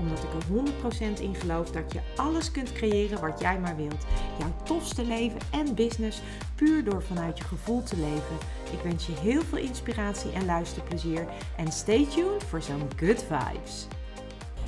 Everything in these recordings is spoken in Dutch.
Omdat ik er 100% in geloof dat je alles kunt creëren wat jij maar wilt. Jouw tofste leven en business puur door vanuit je gevoel te leven. Ik wens je heel veel inspiratie en luisterplezier. En stay tuned voor zo'n good vibes.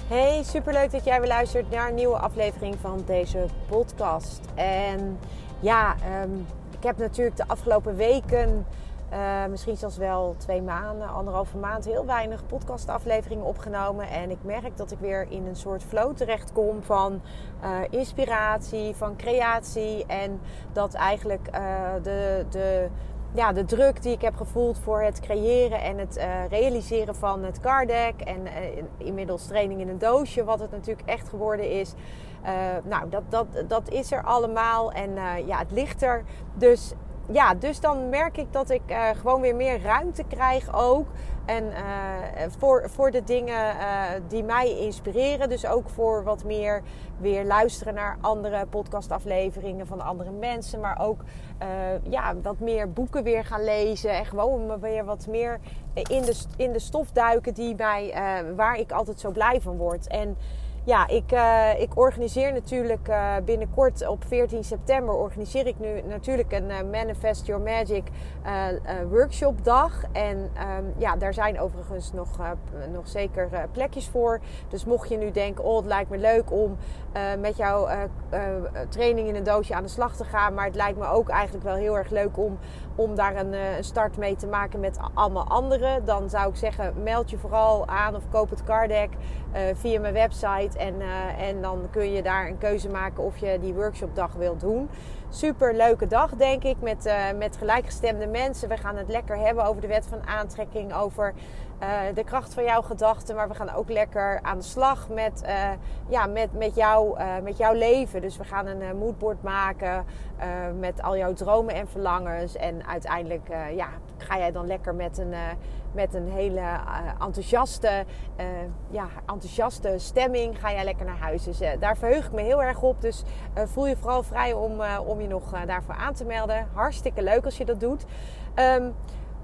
Hey, superleuk dat jij weer luistert naar een nieuwe aflevering van deze podcast. En ja, um, ik heb natuurlijk de afgelopen weken, uh, misschien zelfs wel twee maanden, anderhalve maand, heel weinig podcastafleveringen opgenomen. En ik merk dat ik weer in een soort flow terechtkom van uh, inspiratie, van creatie. En dat eigenlijk uh, de. de ja, de druk die ik heb gevoeld voor het creëren en het realiseren van het card deck. En inmiddels training in een doosje, wat het natuurlijk echt geworden is. Nou, dat, dat, dat is er allemaal en ja, het ligt er. Dus ja, dus dan merk ik dat ik uh, gewoon weer meer ruimte krijg ook. En uh, voor, voor de dingen uh, die mij inspireren. Dus ook voor wat meer weer luisteren naar andere podcastafleveringen van andere mensen. Maar ook ja, wat meer boeken weer gaan lezen. En gewoon weer wat meer in de, in de stof duiken die mij, waar ik altijd zo blij van word. En ja, ik, uh, ik organiseer natuurlijk uh, binnenkort op 14 september organiseer ik nu natuurlijk een uh, Manifest Your Magic workshop dag. En um, ja, daar zijn overigens nog, nog zeker plekjes voor. Dus mocht je nu denken, oh het lijkt me leuk om met jouw training in een doosje aan de slag te gaan. Maar het lijkt me ook eigenlijk wel heel erg leuk om, om daar een, een start mee te maken met allemaal anderen. Dan zou ik zeggen, meld je vooral aan of koop het card deck via mijn website. En, uh, en dan kun je daar een keuze maken of je die workshopdag wilt doen. Super leuke dag, denk ik, met, uh, met gelijkgestemde mensen. We gaan het lekker hebben over de wet van aantrekking, over de kracht van jouw gedachten. Maar we gaan ook lekker aan de slag met, ja, met, met, jou, met jouw leven. Dus we gaan een moodboard maken met al jouw dromen en verlangens. En uiteindelijk ja, ga jij dan lekker met een met een hele enthousiaste, ja, enthousiaste stemming ga jij lekker naar huis. Dus daar verheug ik me heel erg op. Dus voel je vooral vrij om, om je nog daarvoor aan te melden. Hartstikke leuk als je dat doet. Um,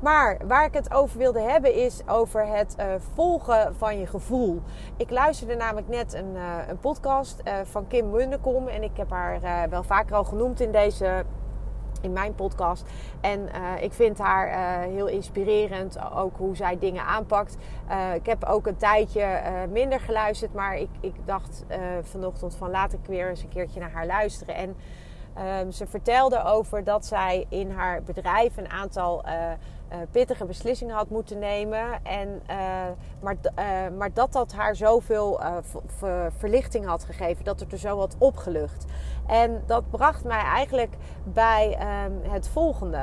maar waar ik het over wilde hebben is over het uh, volgen van je gevoel. Ik luisterde namelijk net een, uh, een podcast uh, van Kim Munnekom. En ik heb haar wel vaker al genoemd in deze in mijn podcast. En ik vind haar heel inspirerend, ook hoe zij dingen aanpakt. Ik heb ook een tijdje minder geluisterd, maar ik, ik dacht vanochtend van laat ik weer eens een keertje naar haar luisteren. En um, ze vertelde over dat zij in haar bedrijf een aantal uh, pittige beslissingen had moeten nemen. En, uh, maar, maar dat dat haar zoveel verlichting had gegeven, dat het er zo wat opgelucht. En dat bracht mij eigenlijk bij um, het volgende.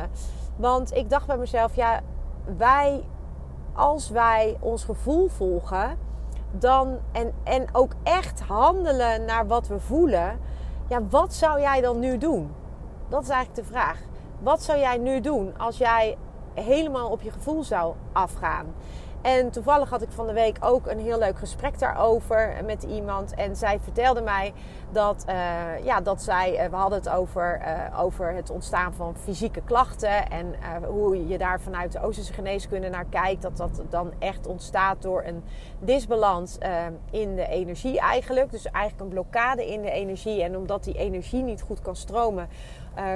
Want ik dacht bij mezelf, ja, wij, als wij ons gevoel volgen, dan en, en ook echt handelen naar wat we voelen, ja, wat zou jij dan nu doen? Dat is eigenlijk de vraag. Wat zou jij nu doen als jij helemaal op je gevoel zou afgaan. En toevallig had ik van de week ook een heel leuk gesprek daarover met iemand. En zij vertelde mij dat, uh, ja, dat zij, uh, we hadden het over, uh, over het ontstaan van fysieke klachten. En hoe je daar vanuit de Oosterse geneeskunde naar kijkt. Dat dat dan echt ontstaat door een disbalans in de energie eigenlijk. Dus eigenlijk een blokkade in de energie. En omdat die energie niet goed kan stromen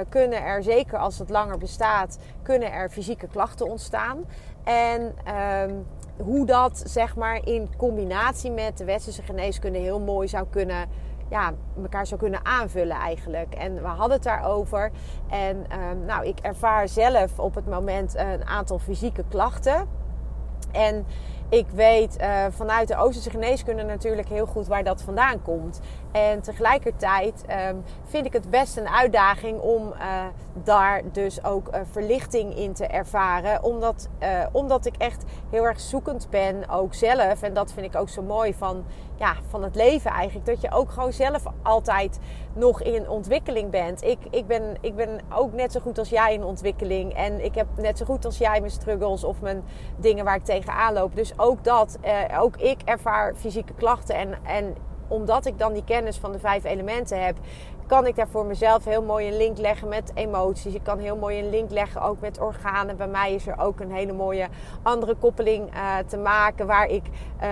kunnen er, zeker als het langer bestaat, kunnen er fysieke klachten ontstaan. En um, hoe dat zeg maar in combinatie met de westerse geneeskunde heel mooi zou kunnen, ja, elkaar zou kunnen aanvullen eigenlijk. En we hadden het daarover. En um, nou, ik ervaar zelf op het moment een aantal fysieke klachten. En ik weet uh, vanuit de Oosterse geneeskunde natuurlijk heel goed waar dat vandaan komt. En tegelijkertijd um, vind ik het best een uitdaging om uh, daar dus ook uh, verlichting in te ervaren. Omdat, omdat ik echt heel erg zoekend ben, ook zelf. En dat vind ik ook zo mooi van, ja, van het leven eigenlijk. Dat je ook gewoon zelf altijd nog in ontwikkeling bent. Ik, ik, ben, ik ben ook net zo goed als jij in ontwikkeling. En ik heb net zo goed als jij mijn struggles of mijn dingen waar ik tegenaan loop. Dus ook dat, eh, ook ik ervaar fysieke klachten. En, en omdat ik dan die kennis van de vijf elementen heb, kan ik daar voor mezelf heel mooi een link leggen met emoties. Ik kan heel mooi een link leggen ook met organen. Bij mij is er ook een hele mooie andere koppeling uh, te maken. Waar ik, uh,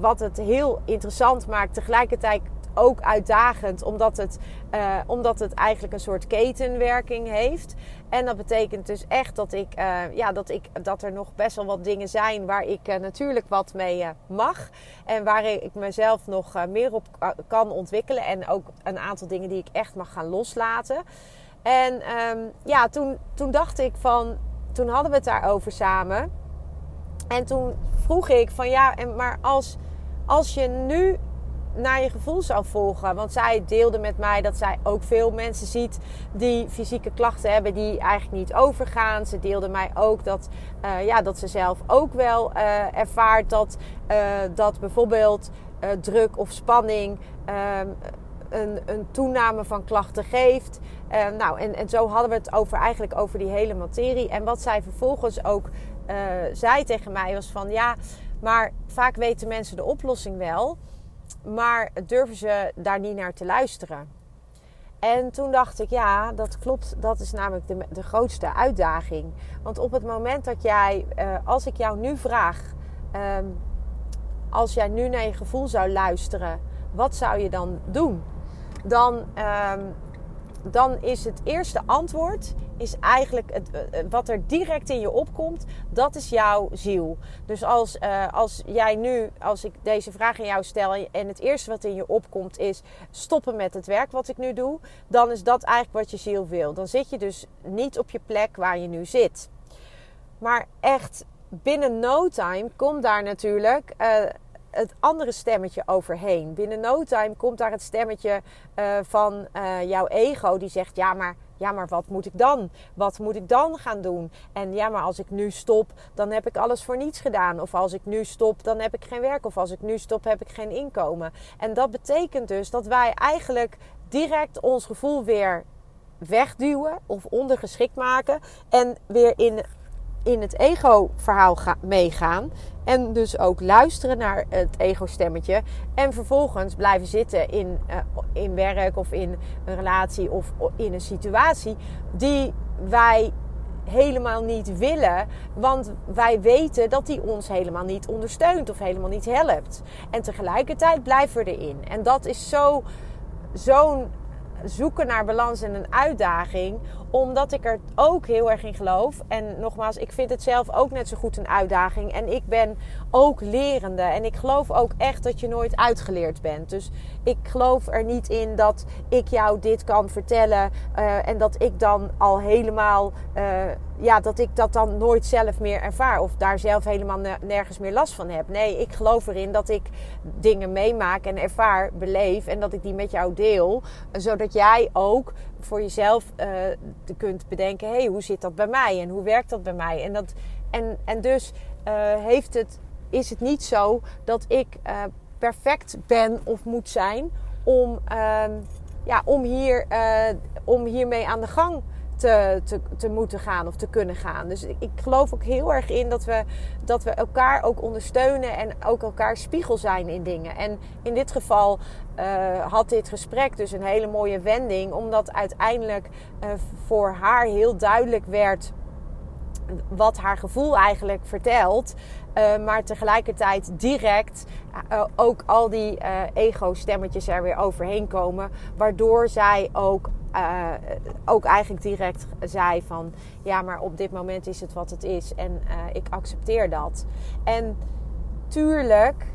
wat het heel interessant maakt, tegelijkertijd ook uitdagend, omdat het, uh, omdat het eigenlijk een soort ketenwerking heeft. En dat betekent dus echt dat, ik, uh, ja, dat, ik, dat er nog best wel wat dingen zijn waar ik uh, natuurlijk wat mee mag. En waar ik mezelf nog meer op kan ontwikkelen. En ook een aantal dingen die ik echt mag gaan loslaten. En um, ja, toen, toen dacht ik van, toen hadden we het daarover samen. En toen vroeg ik van ja, maar als, als je nu naar je gevoel zou volgen. Want zij deelde met mij dat zij ook veel mensen ziet die fysieke klachten hebben die eigenlijk niet overgaan. Ze deelde mij ook dat, uh, ja, dat ze zelf ook wel uh, ervaart dat, uh, dat bijvoorbeeld druk of spanning ehm, een, een, toename van klachten geeft. nou, en, en zo hadden we het over, eigenlijk over die hele materie. En wat zij vervolgens ook zei tegen mij was van ja, maar vaak weten mensen de oplossing wel maar durven ze daar niet naar te luisteren? En toen dacht ik, ja, dat klopt. Dat is namelijk de, de grootste uitdaging. Want op het moment dat jij, uh, als ik jou nu vraag, um, als jij nu naar je gevoel zou luisteren, wat zou je dan doen? Dan um, dan is het eerste antwoord is eigenlijk het, eh, eh, wat er direct in je opkomt. Dat is jouw ziel. Dus als, uh, als jij nu, als ik deze vraag aan jou stel en het eerste wat in je opkomt is stoppen met het werk wat ik nu doe, dan is dat eigenlijk wat je ziel wil. Dan zit je dus niet op je plek waar je nu zit. Maar echt binnen no time komt daar natuurlijk het andere stemmetje overheen. Binnen no time komt daar het stemmetje uh, van uh, jouw ego die zegt: ja maar, ja, maar wat moet ik dan? Wat moet ik dan gaan doen? En ja, maar als ik nu stop, dan heb ik alles voor niets gedaan. Of als ik nu stop, dan heb ik geen werk. Of als ik nu stop, heb ik geen inkomen. En dat betekent dus dat wij eigenlijk direct ons gevoel weer wegduwen of ondergeschikt maken en weer in in het ego-verhaal meegaan. En dus ook luisteren naar het ego-stemmetje. En vervolgens blijven zitten in, uh, in werk of in een relatie of in een situatie die wij helemaal niet willen. Want wij weten dat die ons helemaal niet ondersteunt of helemaal niet helpt. En tegelijkertijd blijven we erin. En dat is zo, zo'n zoeken naar balans en een uitdaging omdat ik er ook heel erg in geloof. En nogmaals, ik vind het zelf ook net zo goed een uitdaging. En ik ben ook lerende. En ik geloof ook echt dat je nooit uitgeleerd bent. Dus ik geloof er niet in dat ik jou dit kan vertellen. Uh, en dat ik dan al helemaal. Uh, ja, dat ik dat dan nooit zelf meer ervaar. Of daar zelf helemaal nergens meer last van heb. Nee, ik geloof erin dat ik dingen meemaak en ervaar, beleef. En dat ik die met jou deel. Zodat jij ook voor jezelf uh, kunt bedenken: hey, hoe zit dat bij mij en hoe werkt dat bij mij? En, dat, en, en dus uh, heeft het, is het niet zo dat ik uh, perfect ben of moet zijn om, uh, ja, om, hier, om hiermee aan de gang te, te, te, moeten gaan of te kunnen gaan. Dus ik, ik, geloof ook heel erg in dat we, dat we elkaar ook ondersteunen en ook elkaar spiegel zijn in dingen. En in dit geval uh, had dit gesprek dus een hele mooie wending, omdat uiteindelijk uh, voor haar heel duidelijk werd wat haar gevoel eigenlijk vertelt. Uh, maar tegelijkertijd direct ook al die ego-stemmetjes er weer overheen komen. Waardoor zij ook, ook eigenlijk direct zei van... Ja, maar op dit moment is het wat het is. En ik accepteer dat. En tuurlijk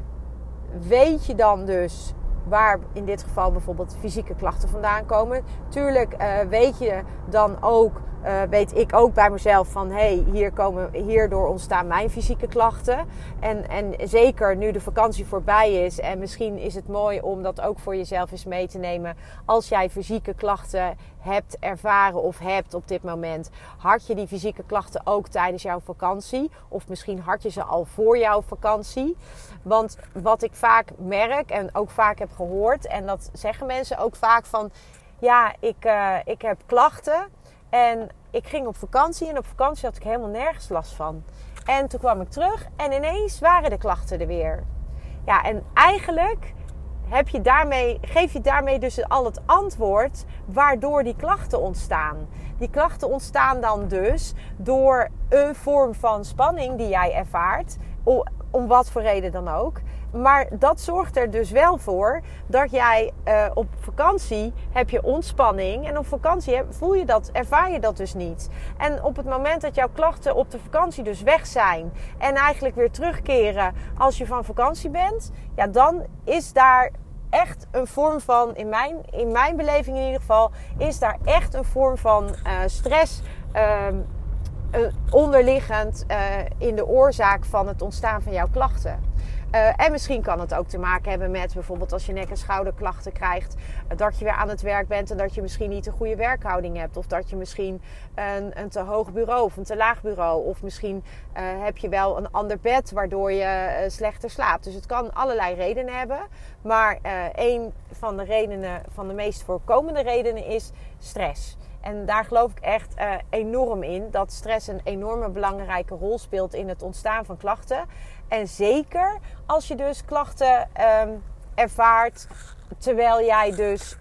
weet je dan dus waar in dit geval bijvoorbeeld fysieke klachten vandaan komen. Tuurlijk weet je dan ook uh, weet ik ook bij mezelf van hé, hey, hier komen, hierdoor ontstaan mijn fysieke klachten. En, en zeker nu de vakantie voorbij is. En misschien is het mooi om dat ook voor jezelf eens mee te nemen. Als jij fysieke klachten hebt ervaren of hebt op dit moment. Had je die fysieke klachten ook tijdens jouw vakantie? Of misschien had je ze al voor jouw vakantie? Want wat ik vaak merk en ook vaak heb gehoord, en dat zeggen mensen ook vaak van ja, ik, uh, ik heb klachten. En ik ging op vakantie en op vakantie had ik helemaal nergens last van. En toen kwam ik terug en ineens waren de klachten er weer. Ja, en eigenlijk heb je daarmee, geef je daarmee dus al het antwoord waardoor die klachten ontstaan. Die klachten ontstaan dan dus door een vorm van spanning die jij ervaart, om wat voor reden dan ook. Maar dat zorgt er dus wel voor dat jij uh, op vakantie heb je ontspanning. En op vakantie voel je dat, ervaar je dat dus niet. En op het moment dat jouw klachten op de vakantie dus weg zijn. En eigenlijk weer terugkeren als je van vakantie bent. Ja, dan is daar echt een vorm van, in mijn, in mijn beleving in ieder geval, is daar echt een vorm van uh, stress. Uh, onderliggend uh, in de oorzaak van het ontstaan van jouw klachten. Uh, en misschien kan het ook te maken hebben met bijvoorbeeld als je nek- en schouderklachten krijgt, uh, dat je weer aan het werk bent en dat je misschien niet een goede werkhouding hebt. Of dat je misschien een, een te hoog bureau of een te laag bureau. Of misschien uh, heb je wel een ander bed waardoor je slechter slaapt. Dus het kan allerlei redenen hebben. Maar een van de redenen, van de meest voorkomende redenen is stress. En daar geloof ik echt uh, enorm in dat stress een enorme belangrijke rol speelt in het ontstaan van klachten. En zeker als je dus klachten um, ervaart terwijl jij dus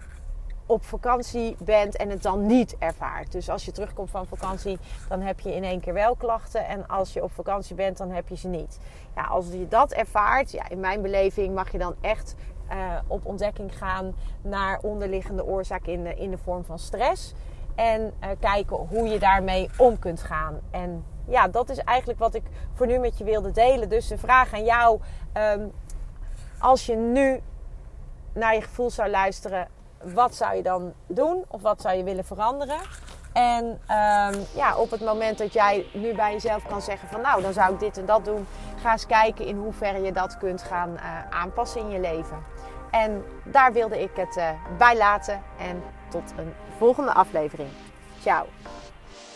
op vakantie bent en het dan niet ervaart. Dus als je terugkomt van vakantie, dan heb je in één keer wel klachten. En als je op vakantie bent, dan heb je ze niet. Ja, als je dat ervaart, ja, in mijn beleving mag je dan echt uh, op ontdekking gaan naar onderliggende oorzaak in de, in de vorm van stress. En uh, kijken hoe je daarmee om kunt gaan. En ja, dat is eigenlijk wat ik voor nu met je wilde delen. Dus de vraag aan jou: um, als je nu naar je gevoel zou luisteren, wat zou je dan doen? Of wat zou je willen veranderen? En um, ja, op het moment dat jij nu bij jezelf kan zeggen van nou, dan zou ik dit en dat doen. Ga eens kijken in hoeverre je dat kunt gaan uh, aanpassen in je leven. En daar wilde ik het uh, bij laten. En tot een volgende aflevering. Ciao.